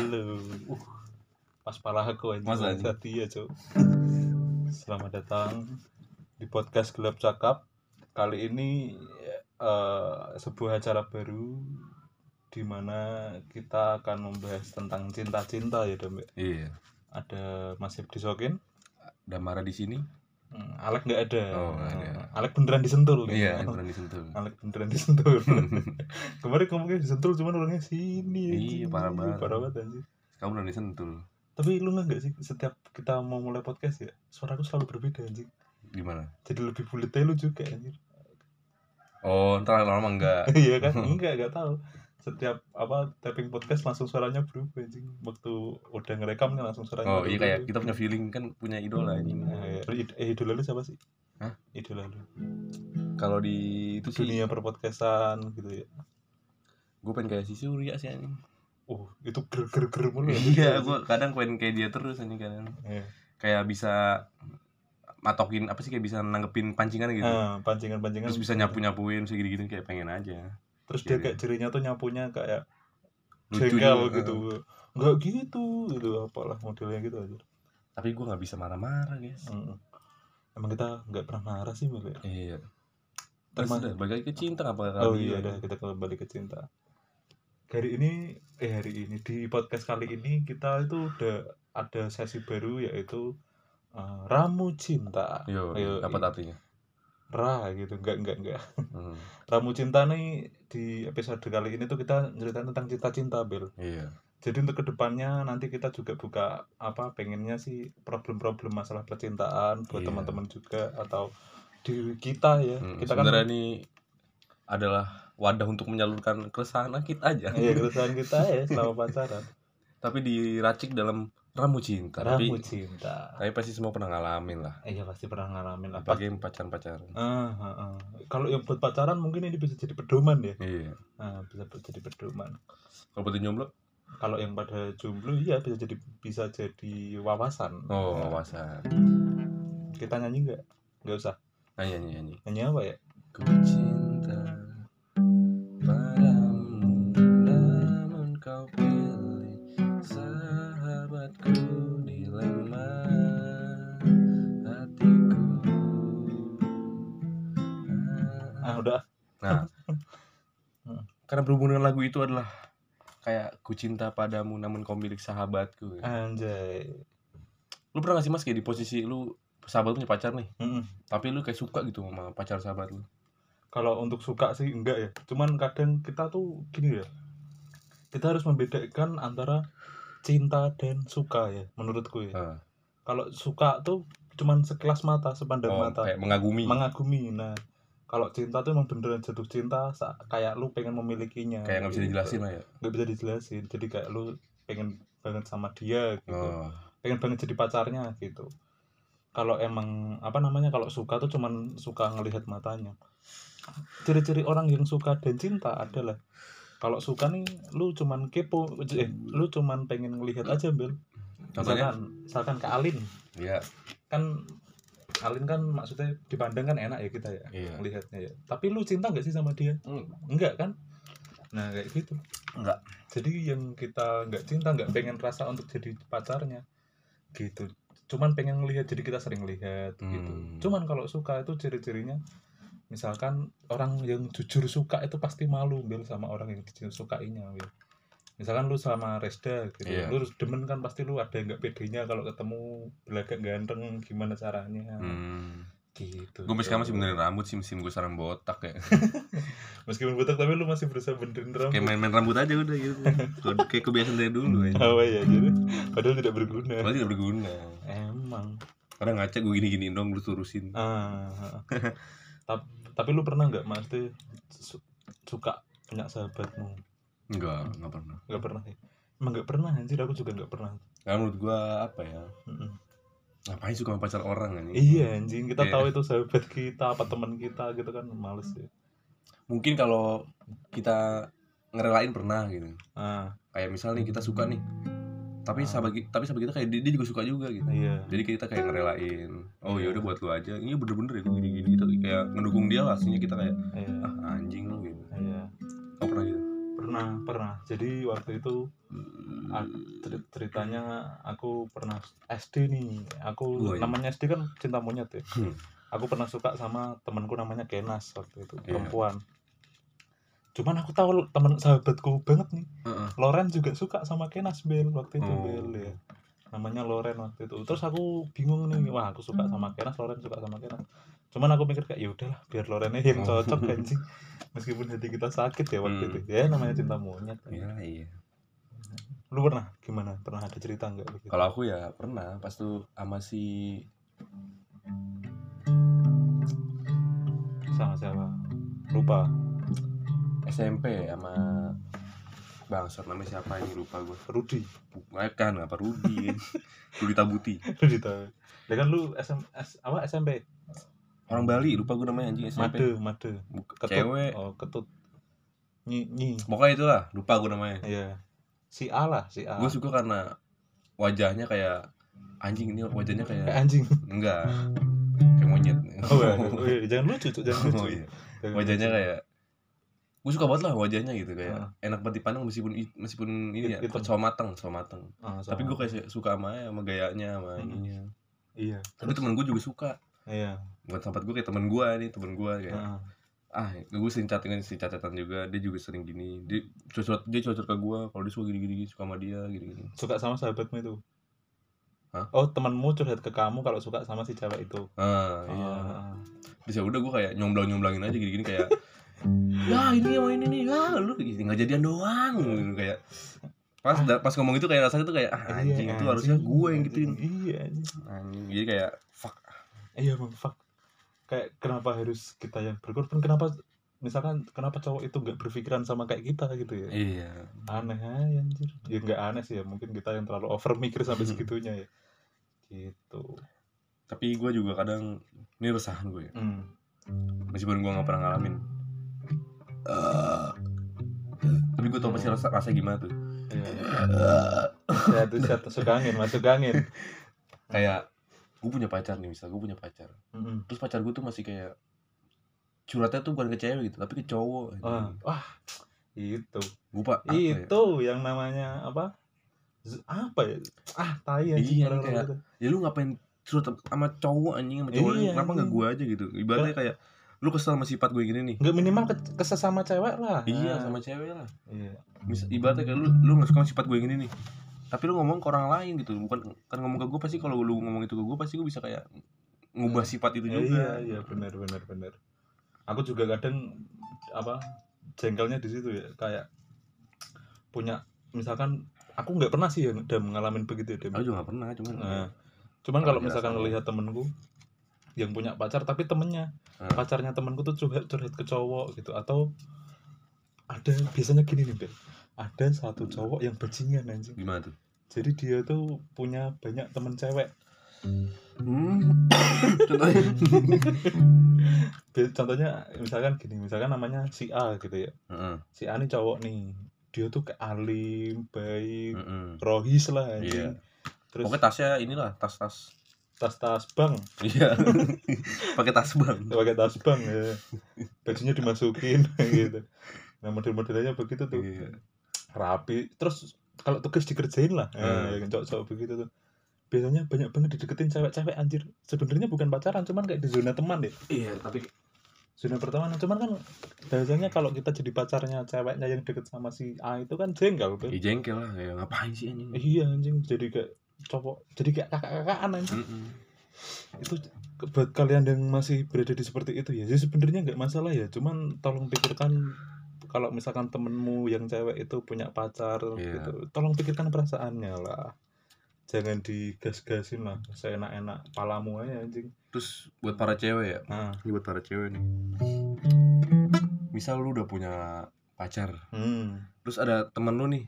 Halo. Uh, pas pala aku aja. Masa anjing? Setia, Cuk. Selamat datang di podcast Gelap Cakap. Kali ini eh, sebuah acara baru di mana kita akan membahas tentang cinta-cinta ya, Dam. Iya. Ada Mas Ibdi Sokin, Ada marah di sini. Hmm, Alek nggak ada. Oh, ada. Alek beneran disentul. Iya, yang berani sentuh. Alek beneran disentul. Kemarin ngomongnya disentul cuman orangnya sini. Iya, parah banget. Parah banget anjing. Kamu berani sentul. Tapi lu nggak sih setiap kita mau mulai podcast ya, suaraku selalu berbeda anjing. Gimana? Jadi lebih bulat lu juga anjir. Oh, ntar lama-lama enggak. Iya kan? Enggak, enggak tahu. Setiap apa tapping podcast langsung suaranya berubah anjing. Waktu udah ngerekam kan langsung suaranya Oh, iya kayak kita punya feeling kan punya idola ini. Nah, eh, idola lu siapa sih? Hah? Idola lu. Kalau di itu sih Dunia perpodcastan gitu ya. gue pengen kayak si Surya sih anjing. Oh, itu ger-ger-ger mulu. Iya, gue kadang pengen kayak dia terus anjing kadang. Iya. Kayak bisa matokin apa sih kayak bisa nanggepin pancingan gitu. Ah, pancingan-pancingan. Terus bisa nyapu-nyapuin segini-gini kayak pengen aja. Terus dia Iya. kayak cirinya tuh nyapunya kayak jengkel gitu. Enggak gitu, gitu apalah modelnya gitu aja. Tapi gue nggak bisa marah-marah, guys. Mm. Emang kita nggak pernah marah sih Mel ya? Iya. Terus udah balik ke cinta apa Oh iya udah kita kembali ke cinta. Hari ini eh hari ini di podcast kali ini kita itu udah ada sesi baru yaitu uh, ramu cinta. Yo, Ayo, apa artinya? Ra gitu enggak enggak enggak. Hmm, Ramu cinta nih di episode kali ini tuh kita ceritain tentang cinta-cinta Bel. iya. Jadi untuk ke depannya nanti kita juga buka apa pengennya sih problem-problem masalah percintaan buat Iya. teman-teman juga atau diri kita ya. Hmm, kita kan sebenarnya ini adalah wadah untuk menyalurkan keresahan kita aja. Iya keresahan kita ya selama pacaran. Tapi diracik dalam ramu cinta. Ramu Tapi, cinta. tapi pasti semua pernah ngalamin lah. Iya pasti pernah ngalamin lah. Apalagi yang pacaran-pacaran. Ah, ah, ah. Kalau yang buat pacaran mungkin ini bisa jadi pedoman ya. Iya. Ah, bisa jadi pedoman. Kalau buat jomblo, Kalau yang pada jomblo iya bisa jadi bisa jadi wawasan. oh Nah, wawasan. Kita nyanyi nggak? Nggak usah. Nyanyi, nyanyi, nyanyi. Nyanyi apa ya? Ku cinta Nah Hmm. Karena berhubungan dengan lagu itu adalah Kayak ku cinta padamu namun kau milik sahabatku Anjay. Lu pernah gak sih mas kayak di posisi lu Sahabat lu punya pacar nih Mm-mm. Tapi lu kayak suka gitu sama pacar sahabat lu Kalau untuk suka sih enggak ya. Cuman kadang kita tuh gini ya. Kita harus membedakan antara cinta dan suka ya menurutku ya. Ah. Kalau suka tuh cuman sekilas mata, sepandang Oh, mata. kayak mengagumi mengagumi nah kalau cinta tuh emang beneran jatuh cinta kayak lu pengen memilikinya. Kayak gak bisa gitu. dijelasin lah ya. Nggak bisa dijelasin. Jadi kayak lu pengen banget sama dia gitu. Oh, pengen banget jadi pacarnya gitu. Kalau emang apa namanya kalau suka tuh cuman suka ngelihat matanya. Ciri-ciri orang yang suka dan cinta adalah kalau suka nih lu cuman kepo eh lu cuman pengen ngelihat aja bel misalkan misalkan ke Alin. Iya. Kan Alin kan maksudnya dipandang kan enak ya kita ya Iya. melihatnya ya. Tapi lu cinta nggak sih sama dia? Hmm, enggak kan? Nah kayak gitu. Enggak. jadi yang kita nggak cinta nggak pengen rasa untuk jadi pacarnya gitu. Cuman pengen ngelihat jadi kita sering lihat gitu. Hmm. cuman kalau suka itu ciri-cirinya misalkan orang yang jujur suka itu pasti malu bil sama orang yang jujur sukainya bil misalkan lu sama Resda gitu Iya. lu demen kan pasti lu ada nggak pedenya kalau ketemu belagak ganteng gimana caranya Hmm. gitu Gue sekarang masih benerin rambut sih, mesin gue sekarang botak ya. meskipun botak tapi lu masih berusaha benerin rambut Kayak main-main rambut aja udah gitu. Kayak- kebiasaan dari dulu ya. apa ya jadi padahal tidak berguna Padahal tidak berguna. emang Kadang ngaca gue gini-giniin dong, lu turusin. ah tapi tapi lu pernah nggak su- suka punya sahabatmu Enggak, enggak pernah. nggak pernah ya emang nggak pernah anjir aku juga nggak pernah Karena menurut gue apa ya? Mm-mm. Ngapain suka sama pacar orang kan? iya anjing kita Iya. tahu itu sahabat kita apa teman kita gitu kan males ya Mungkin kalau kita ngerelain pernah gitu. ah Kayak misal nih kita suka nih. Tapi Ah. sahabat tapi sahabat kita kayak dia, dia juga suka juga gitu. iya Jadi kita kayak ngerelain. Oh ya Iya. udah buat lu aja. Ini bener-bener ya gue gini-gini gitu. Kayak ngedukung dia lah. Aslinya kita kayak iya ah anjing lu pernah pernah jadi waktu itu cer- ceritanya aku pernah SD nih aku Oh, iya. namanya SD kan cinta monyet ya Hmm. aku pernah suka sama temanku namanya Kenas waktu itu Iya. perempuan cuman aku tahu teman sahabatku banget nih Heeh. Loren juga suka sama Kenas Bel waktu itu Oh. Bel ya namanya Loren waktu itu terus aku bingung nih wah aku suka sama Kenas Loren suka sama Kenas cuman aku mikir kayak ya udahlah biar Lorennya yang Oh. cocok anjing. Meskipun hati kita sakit ya waktu Hmm. itu. Ya namanya cinta monyet. Iya, iya. lu pernah? Gimana? Pernah ada cerita nggak begitu? Kalau aku ya pernah pas tuh sama si sama siapa? Lupa SMP sama bangsat namanya siapa ini? Lupa gue Rudi. Kan apa Rudi? Rudi Tabuti. Rudi ya kan lu SM, S, apa SMP orang Bali lupa gue namanya anjing SMP made Buk- ketut. Cewek. Oh ketut. Nyi nyi. Pokoknya itulah lupa gue namanya. Iya. Si A lah si A. Gue suka karena wajahnya kayak anjing ini wajahnya kayak kayak anjing. Enggak. Kayak monyet. Oh, iya, iya. jangan lucu Cuk. jangan lucu. Oh, iya. Jangan wajahnya lucu. kayak gue suka banget lah wajahnya gitu kayak Ah. enak banget dipandang meskipun meskipun ini ya It- so mateng so mateng. Ah, tapi gue kayak suka sama sama gayanya sama Hmm. ininya. Iya. Tapi temen gue juga suka iya. Bukan sahabat gue kayak temen gue nih temen gue kayak Ah, ah gue sering chattingan si catatan juga dia juga sering gini. Dia curhat dia curhat ke gue kalau dia suka gini gini suka sama dia gini gini suka sama sahabatmu itu? Hah? oh temanmu curhat ke kamu kalau suka sama si cewek itu? Ah iya. Ah, terus ya udah gue kayak nyomblang nyomblangin aja gini gini kayak ya ini sama ini nih ya lu tinggal jadian doang. Gitu, kayak pas da- pas ngomong itu kayak rasanya tuh kayak ah iya, anjing itu harusnya gue yang gituin. Iya anjing. anjing jadi kayak fuck iya fuck? Kayak kenapa harus kita yang berkorban? Kenapa misalkan kenapa cowok itu nggak berpikiran sama kayak kita gitu ya? Iya. Aneh aja anjir. Ya nggak aneh sih ya. Mungkin kita yang terlalu over mikir sampai Hmm. segitunya ya. Gitu. Tapi gue juga kadang ini resahan gue ya. hmm. meskipun gue nggak pernah ngalamin. Tapi gue tau pasti rasa rasa gimana tuh. Iya. ya tuh saya masuk angin masuk angin. Kayak gue punya pacar nih misal gue punya pacar. Mm-mm. terus pacar gue tuh masih kayak curhatnya tuh bukan ke cewek gitu tapi ke cowok wah wah itu. Gue pak ya? itu yang namanya apa? Apa ya? Ah tai anjing Iya, kayak- gitu. ya lu ngapain curhat sama cowok anjing sama cowok? Iya, kenapa nggak gue aja gitu? Ibaratnya kayak lu kesel sama sifat gue gini nih. Nggak minimal ke, ke sesama cewek lah. Iya sama cewek lah. Iya. Mis ibaratnya kayak lu lu nggak suka sama sifat gue gini nih tapi lu ngomong ke orang lain gitu. Bukan kan ngomong ke gue pasti kalau lu ngomong itu ke gue pasti gue bisa kayak ngubah sifat itu Ya, juga. iya iya benar benar benar. Aku juga kadang apa jengkelnya di situ ya. Kayak punya misalkan aku nggak pernah sih yang udah mengalami begitu ya aku juga gak pernah cuman Nah, cuman kalau misalkan ngelihat temenku yang punya pacar tapi temennya Hmm. pacarnya temenku tuh curhat curhat ke cowok gitu. Atau ada biasanya gini nih Bel ada satu cowok yang bajingan anjing. Gimana tuh? Jadi dia tuh punya banyak temen cewek. Hmm. contohnya? Misalkan gini misalkan namanya si A gitu ya. Heeh, si A nih cowok nih. Dia tuh kayak alim baik heeh. rohis lah anjing. Terus pokoknya tasnya inilah tas tas tas-tas bang iya. Pakai tas bang pakai tas bang ya. Bajunya dimasukin gitu. Nah model-modelnya begitu tuh. Iya. Rapi. Terus kalau tugas dikerjain lah. Hmm. eh, cowok-cowok begitu tuh. Biasanya banyak banget dideketin cewek-cewek anjir. Sebenarnya bukan pacaran cuman kayak di zona teman deh. Iya tapi zona pertemanan cuman kan biasanya kalau kita jadi pacarnya ceweknya yang deket sama si A itu kan jengkel Bel. ya jengkel lah. Kayak ngapain sih anjing? Iya anjing. Jadi kayak cowok jadi kayak kakak-kakakan anjing. Mm-mm. itu ke- buat kalian yang masih berada di seperti itu ya jadi sebenarnya nggak masalah ya. Cuman tolong pikirkan kalau misalkan temenmu yang cewek itu punya pacar Iya. gitu tolong pikirkan perasaannya lah. Jangan digas-gasin lah seenak-enak palamu aja anjing. Terus buat para cewek ya? Nah. Ini buat para cewek nih. Misal lu udah punya pacar. Hmm, terus ada temen lu nih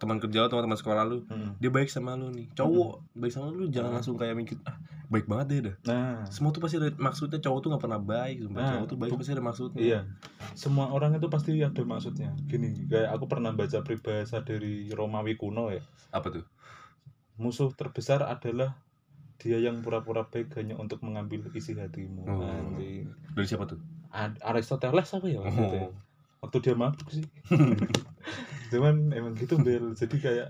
teman kerja atau teman sekolah lu hmm. dia baik sama lu nih. Cowok baik sama lu jangan Hmm. langsung kayak mikir ah baik banget deh dah. Nah. Semua tuh pasti ada maksudnya cowok tuh nggak pernah baik sumpah. Nah, cowok tuh baik pasti ada maksudnya. Iya. Semua orang itu pasti ada maksudnya. Gini kayak aku pernah baca peribahasa dari Romawi kuno ya. Apa tuh? Musuh terbesar adalah dia yang pura-pura baik hanya untuk mengambil isi hatimu. Oh. anjing. Dari siapa tuh? Aristoteles apa ya waktu ya? oh. Waktu dia mabuk sih cuman emang gitu bel jadi kayak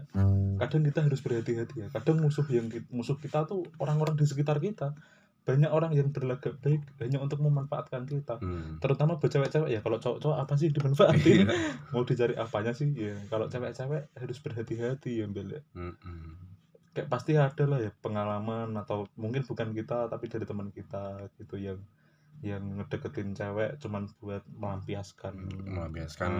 kadang kita harus berhati-hati ya. Kadang musuh yang musuh kita tuh orang-orang di sekitar kita. Banyak orang yang berlagak baik hanya untuk memanfaatkan kita. Hmm. terutama buat cewek-cewek. Ya kalau cowok-cowok apa sih dimanfaatin? Iya. mau dicari apanya sih? Ya kalau cewek-cewek harus berhati-hati ya bel ya. Mm-mm. kayak pasti ada lah ya pengalaman atau mungkin bukan kita tapi dari teman kita gitu yang yang ngedeketin cewek cuman buat melampiaskan. Melampiaskan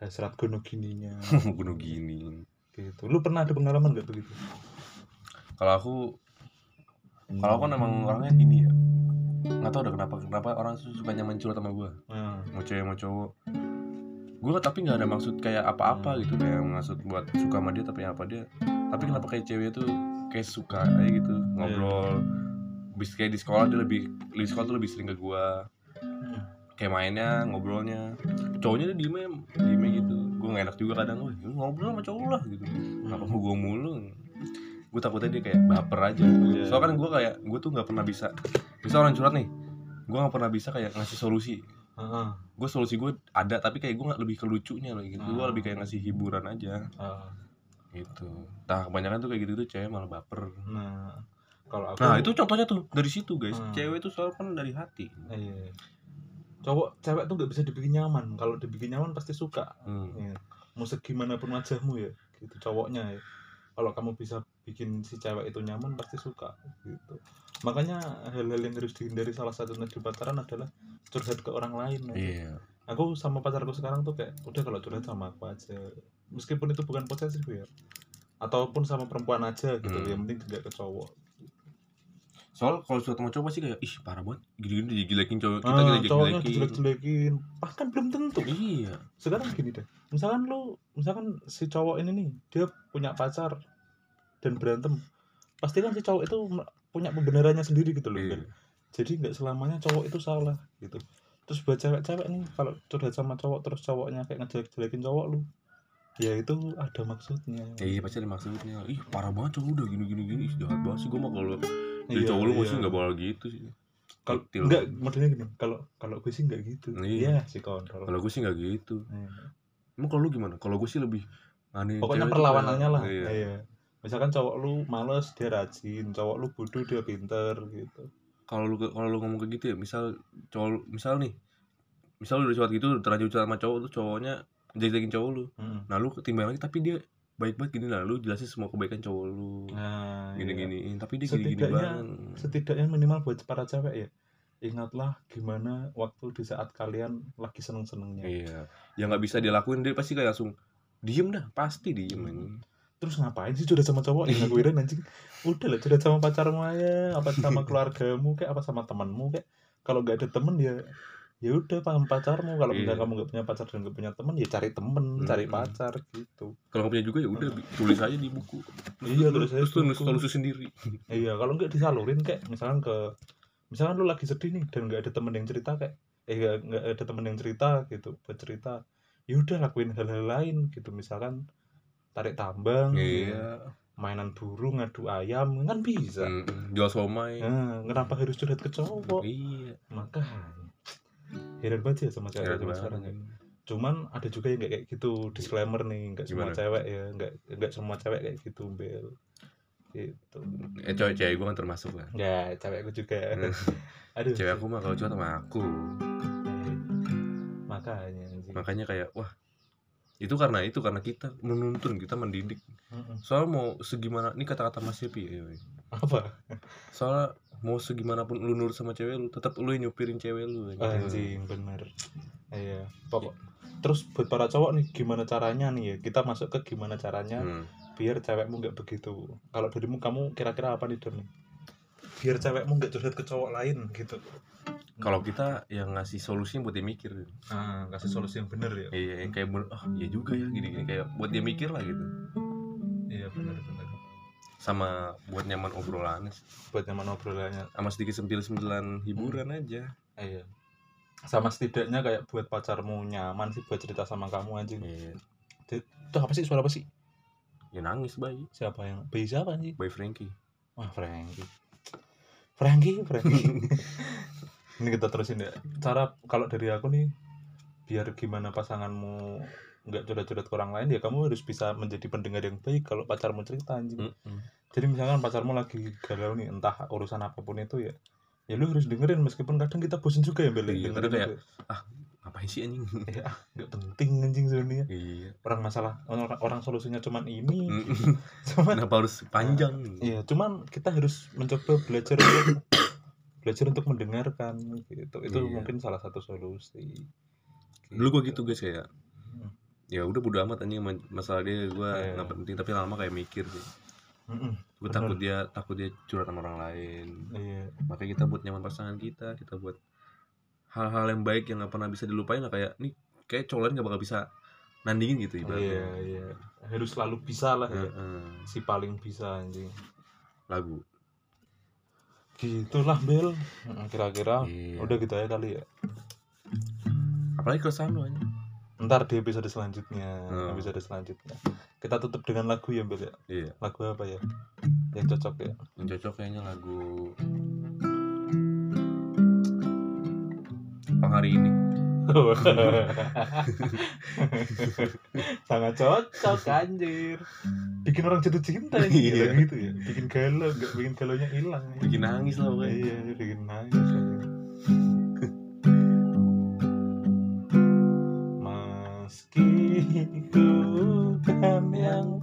hasrat gono gininya gunung gini. gitu lu pernah ada pengalaman gak begitu Kalau aku kalau aku kan emang orangnya ini ya. Nggak tahu udah kenapa kenapa orang suka nyaman curhat sama gue. nah, Mau cewek mau cowok. Gue tapi nggak ada maksud kayak apa-apa gitu kayak maksud buat suka sama dia tapi apa dia. Tapi kenapa kayak cewek tuh kayak suka aja gitu ngobrol. Bis kayak di sekolah dia lebih di sekolah tuh lebih sering ke gue. Kayak mainnya ngobrolnya. Cowoknya dia diem diem gitu. Gue gak enak juga kadang. "Wih, lu ngobrol sama cowok lah gitu. Kenapa mau gue mulu? Gue takutnya dia kayak baper aja. Iya. soalnya kan gue kayak gue tuh nggak pernah bisa bisa orang curhat nih. Gue nggak pernah bisa kayak ngasih solusi. Heeh, gue solusi gue ada tapi kayak gue nggak lebih ke lucunya loh gitu gue Ah. lebih kayak ngasih hiburan aja. Heeh. gitu. Nah kebanyakan tuh kayak gitu tuh cewek malah baper. Nah kalau aku nah itu contohnya tuh dari situ guys. Ah. cewek tuh soalnya kan dari hati. Iya. Cowok cewek tuh nggak bisa dibikin nyaman. Kalau dibikin nyaman pasti suka. Hmm. Iya. mau segimanapun wajahmu ya gitu cowoknya ya. Kalau kamu bisa bikin si cewek itu nyaman pasti suka gitu. Makanya hal-hal yang harus dihindari salah satunya di pacaran adalah curhat ke orang lain iya. Aku sama pacarku sekarang tuh kayak udah kalau curhat sama aku aja. Meskipun itu bukan posesif ya. Ataupun sama perempuan aja gitu Hmm. yang penting tidak ke cowok soal kalau suatu sama cowok pasti kayak ih parah banget. Gini-gini dijelekin cowok kita ah, kita cowoknya dijelekin bahkan belum tentu. Iya. Sekarang gini deh. Misalkan lu misalkan si cowok ini nih dia punya pacar dan berantem. Pasti kan si cowok itu punya pembenarannya sendiri gitu loh Iya. Bel. jadi nggak selamanya cowok itu salah gitu. Terus buat cewek-cewek nih kalau curhat sama cowok terus cowoknya kayak ngejelek-jelekin cowok lu ya itu ada maksudnya. Ya, iya pasti ada maksudnya. Ih parah banget cowok udah gini gini gini jahat banget sih gue mah kalau jadi cowok lu mesti nggak bakal gitu sih. Kalau enggak modelnya gini kalau kalau gue sih nggak gitu. Iya. iya si kontrol. Kalau gue sih nggak gitu. Iya. emang kalau lu gimana? Kalau gue sih lebih aneh pokoknya perlawanannya kayak- lah. Iya. iya. misalkan cowok lu males dia rajin. Cowok lu bodoh dia pinter gitu. Kalau lu kalau lu ngomong kayak gitu ya misal cowok misal nih misal lu udah curhat gitu terlanjur curhat sama cowok tuh cowoknya jelekin cowok lu. Mm. nah lu ketimbang lagi tapi dia baik banget gini lah lu jelasin semua kebaikan cowok lu. Nah gini iya. tapi dia gini gini banget setidaknya minimal buat para cewek ya ingatlah gimana waktu di saat kalian lagi seneng senengnya iya yang nggak bisa dilakuin dia pasti kayak langsung diem dah pasti diem anjing. Terus ngapain sih curhat sama cowok? Ya gue anjing. Udah lah curhat sama pacarmu aja apa sama keluargamu kayak apa sama temanmu kayak. Kalau nggak ada temen ya ya udah paham pacarmu. Kalau Iya. misalnya kamu nggak punya pacar dan nggak punya temen ya cari temen cari Mm-mm. pacar gitu. Kalau nggak punya juga ya udah tulis aja di buku. Iya, terus tulis aja terus buku. solusi sendiri. Iya kalau nggak disalurin kayak misalkan ke misalkan lu lagi sedih nih dan nggak ada temen yang cerita kayak eh nggak ada temen yang cerita gitu buat cerita ya udah lakuin hal-hal lain gitu. Misalkan tarik tambang iya. mainan burung ngadu ayam kan bisa. Mm-mm. jual somai. Nah, kenapa harus curhat ke cowok? Iya. Makanya heran banget ya sama cewek zaman sekarang ya. cuman ada juga yang kayak gitu disclaimer nih nggak semua cewek ya nggak nggak semua cewek kayak gitu bel gitu. Eh cewek cewek gue kan termasuk lah. Ya cewekku juga. Hmm. aduh cewek aku mah kalau curhat sama aku. Makanya makanya kayak wah itu karena itu karena kita menuntun kita mendidik. Soal mau segimana ini kata-kata Mas Yepi ya, apa? Soalnya mau segimana pun lu nurut sama cewek lu tetap lu yang nyupirin cewek lu anjing. anjing bener. Iya pokok. Terus buat para cowok nih gimana caranya nih ya? Kita masuk ke gimana caranya Hmm. biar cewekmu nggak begitu. Kalau darimu kamu kira-kira apa nih Don? Biar cewekmu nggak curhat ke cowok lain gitu. Kalau kita yang ngasih solusi buat dia mikir. Ah kasih solusi yang bener ya? Iya yang kayak bener oh iya juga ya gini gini kayak buat dia mikir lah gitu. Iya bener sama buat nyaman obrolannya sih. buat nyaman obrolannya. Sama sedikit sempilan-sempilan hiburan aja. Iya. Sama setidaknya kayak buat pacarmu nyaman sih buat cerita sama kamu anjing iya. Itu apa sih? Suara apa sih? Ya nangis bayi siapa yang bayi siapa anjing bayi Frankie. Wah Frankie. Frankie Frankie. Ini kita terusin ya. Cara kalau dari aku nih biar gimana pasanganmu nggak curhat-curhat ke orang lain ya kamu harus bisa menjadi pendengar yang baik kalau pacarmu cerita anjing Mm-mm. jadi misalkan pacarmu lagi galau nih entah urusan apa pun itu ya ya lu harus dengerin meskipun kadang kita bosan juga ya beli Iya, kadang kayak- ngapain sih anjing ya ah, nggak penting anjing sebenarnya iya orang masalah orang, orang solusinya cuman ini cuman kenapa harus panjang Iya, cuman kita harus mencoba belajar untuk belajar untuk mendengarkan gitu. Itu Iya. mungkin salah satu solusi. dulu gua gitu guys kayak Hmm. Ya udah bodo amat anjing ma- masalah dia gua Iya. nggak penting tapi lama kayak mikir sih gue takut dia takut dia curhat sama orang lain Iya, makanya kita buat nyaman pasangan kita kita buat hal-hal yang baik yang nggak pernah bisa dilupain lah kayak nih kayak cowok lain nggak bakal bisa nandingin gitu iya, ibaratnya iya. Harus selalu bisa lah ya. Heeh. Si paling bisa anjing. lagu Gitulah Bel. Kira-kira Iya. udah gitu aja kali ya. apalagi keresahan lu aja Ntar di episode selanjutnya, Hmm. episode selanjutnya. Kita tutup dengan lagu ya Bel ya. iya Lagu apa ya? Yang cocok ya. yang cocok kayaknya lagu Pang hari ini sangat cocok anjir bikin orang jatuh cinta ya Iya. gitu ya bikin galau bikin galaunya hilang bikin nangis lah pokoknya iya bikin nangis Meski ku kan yang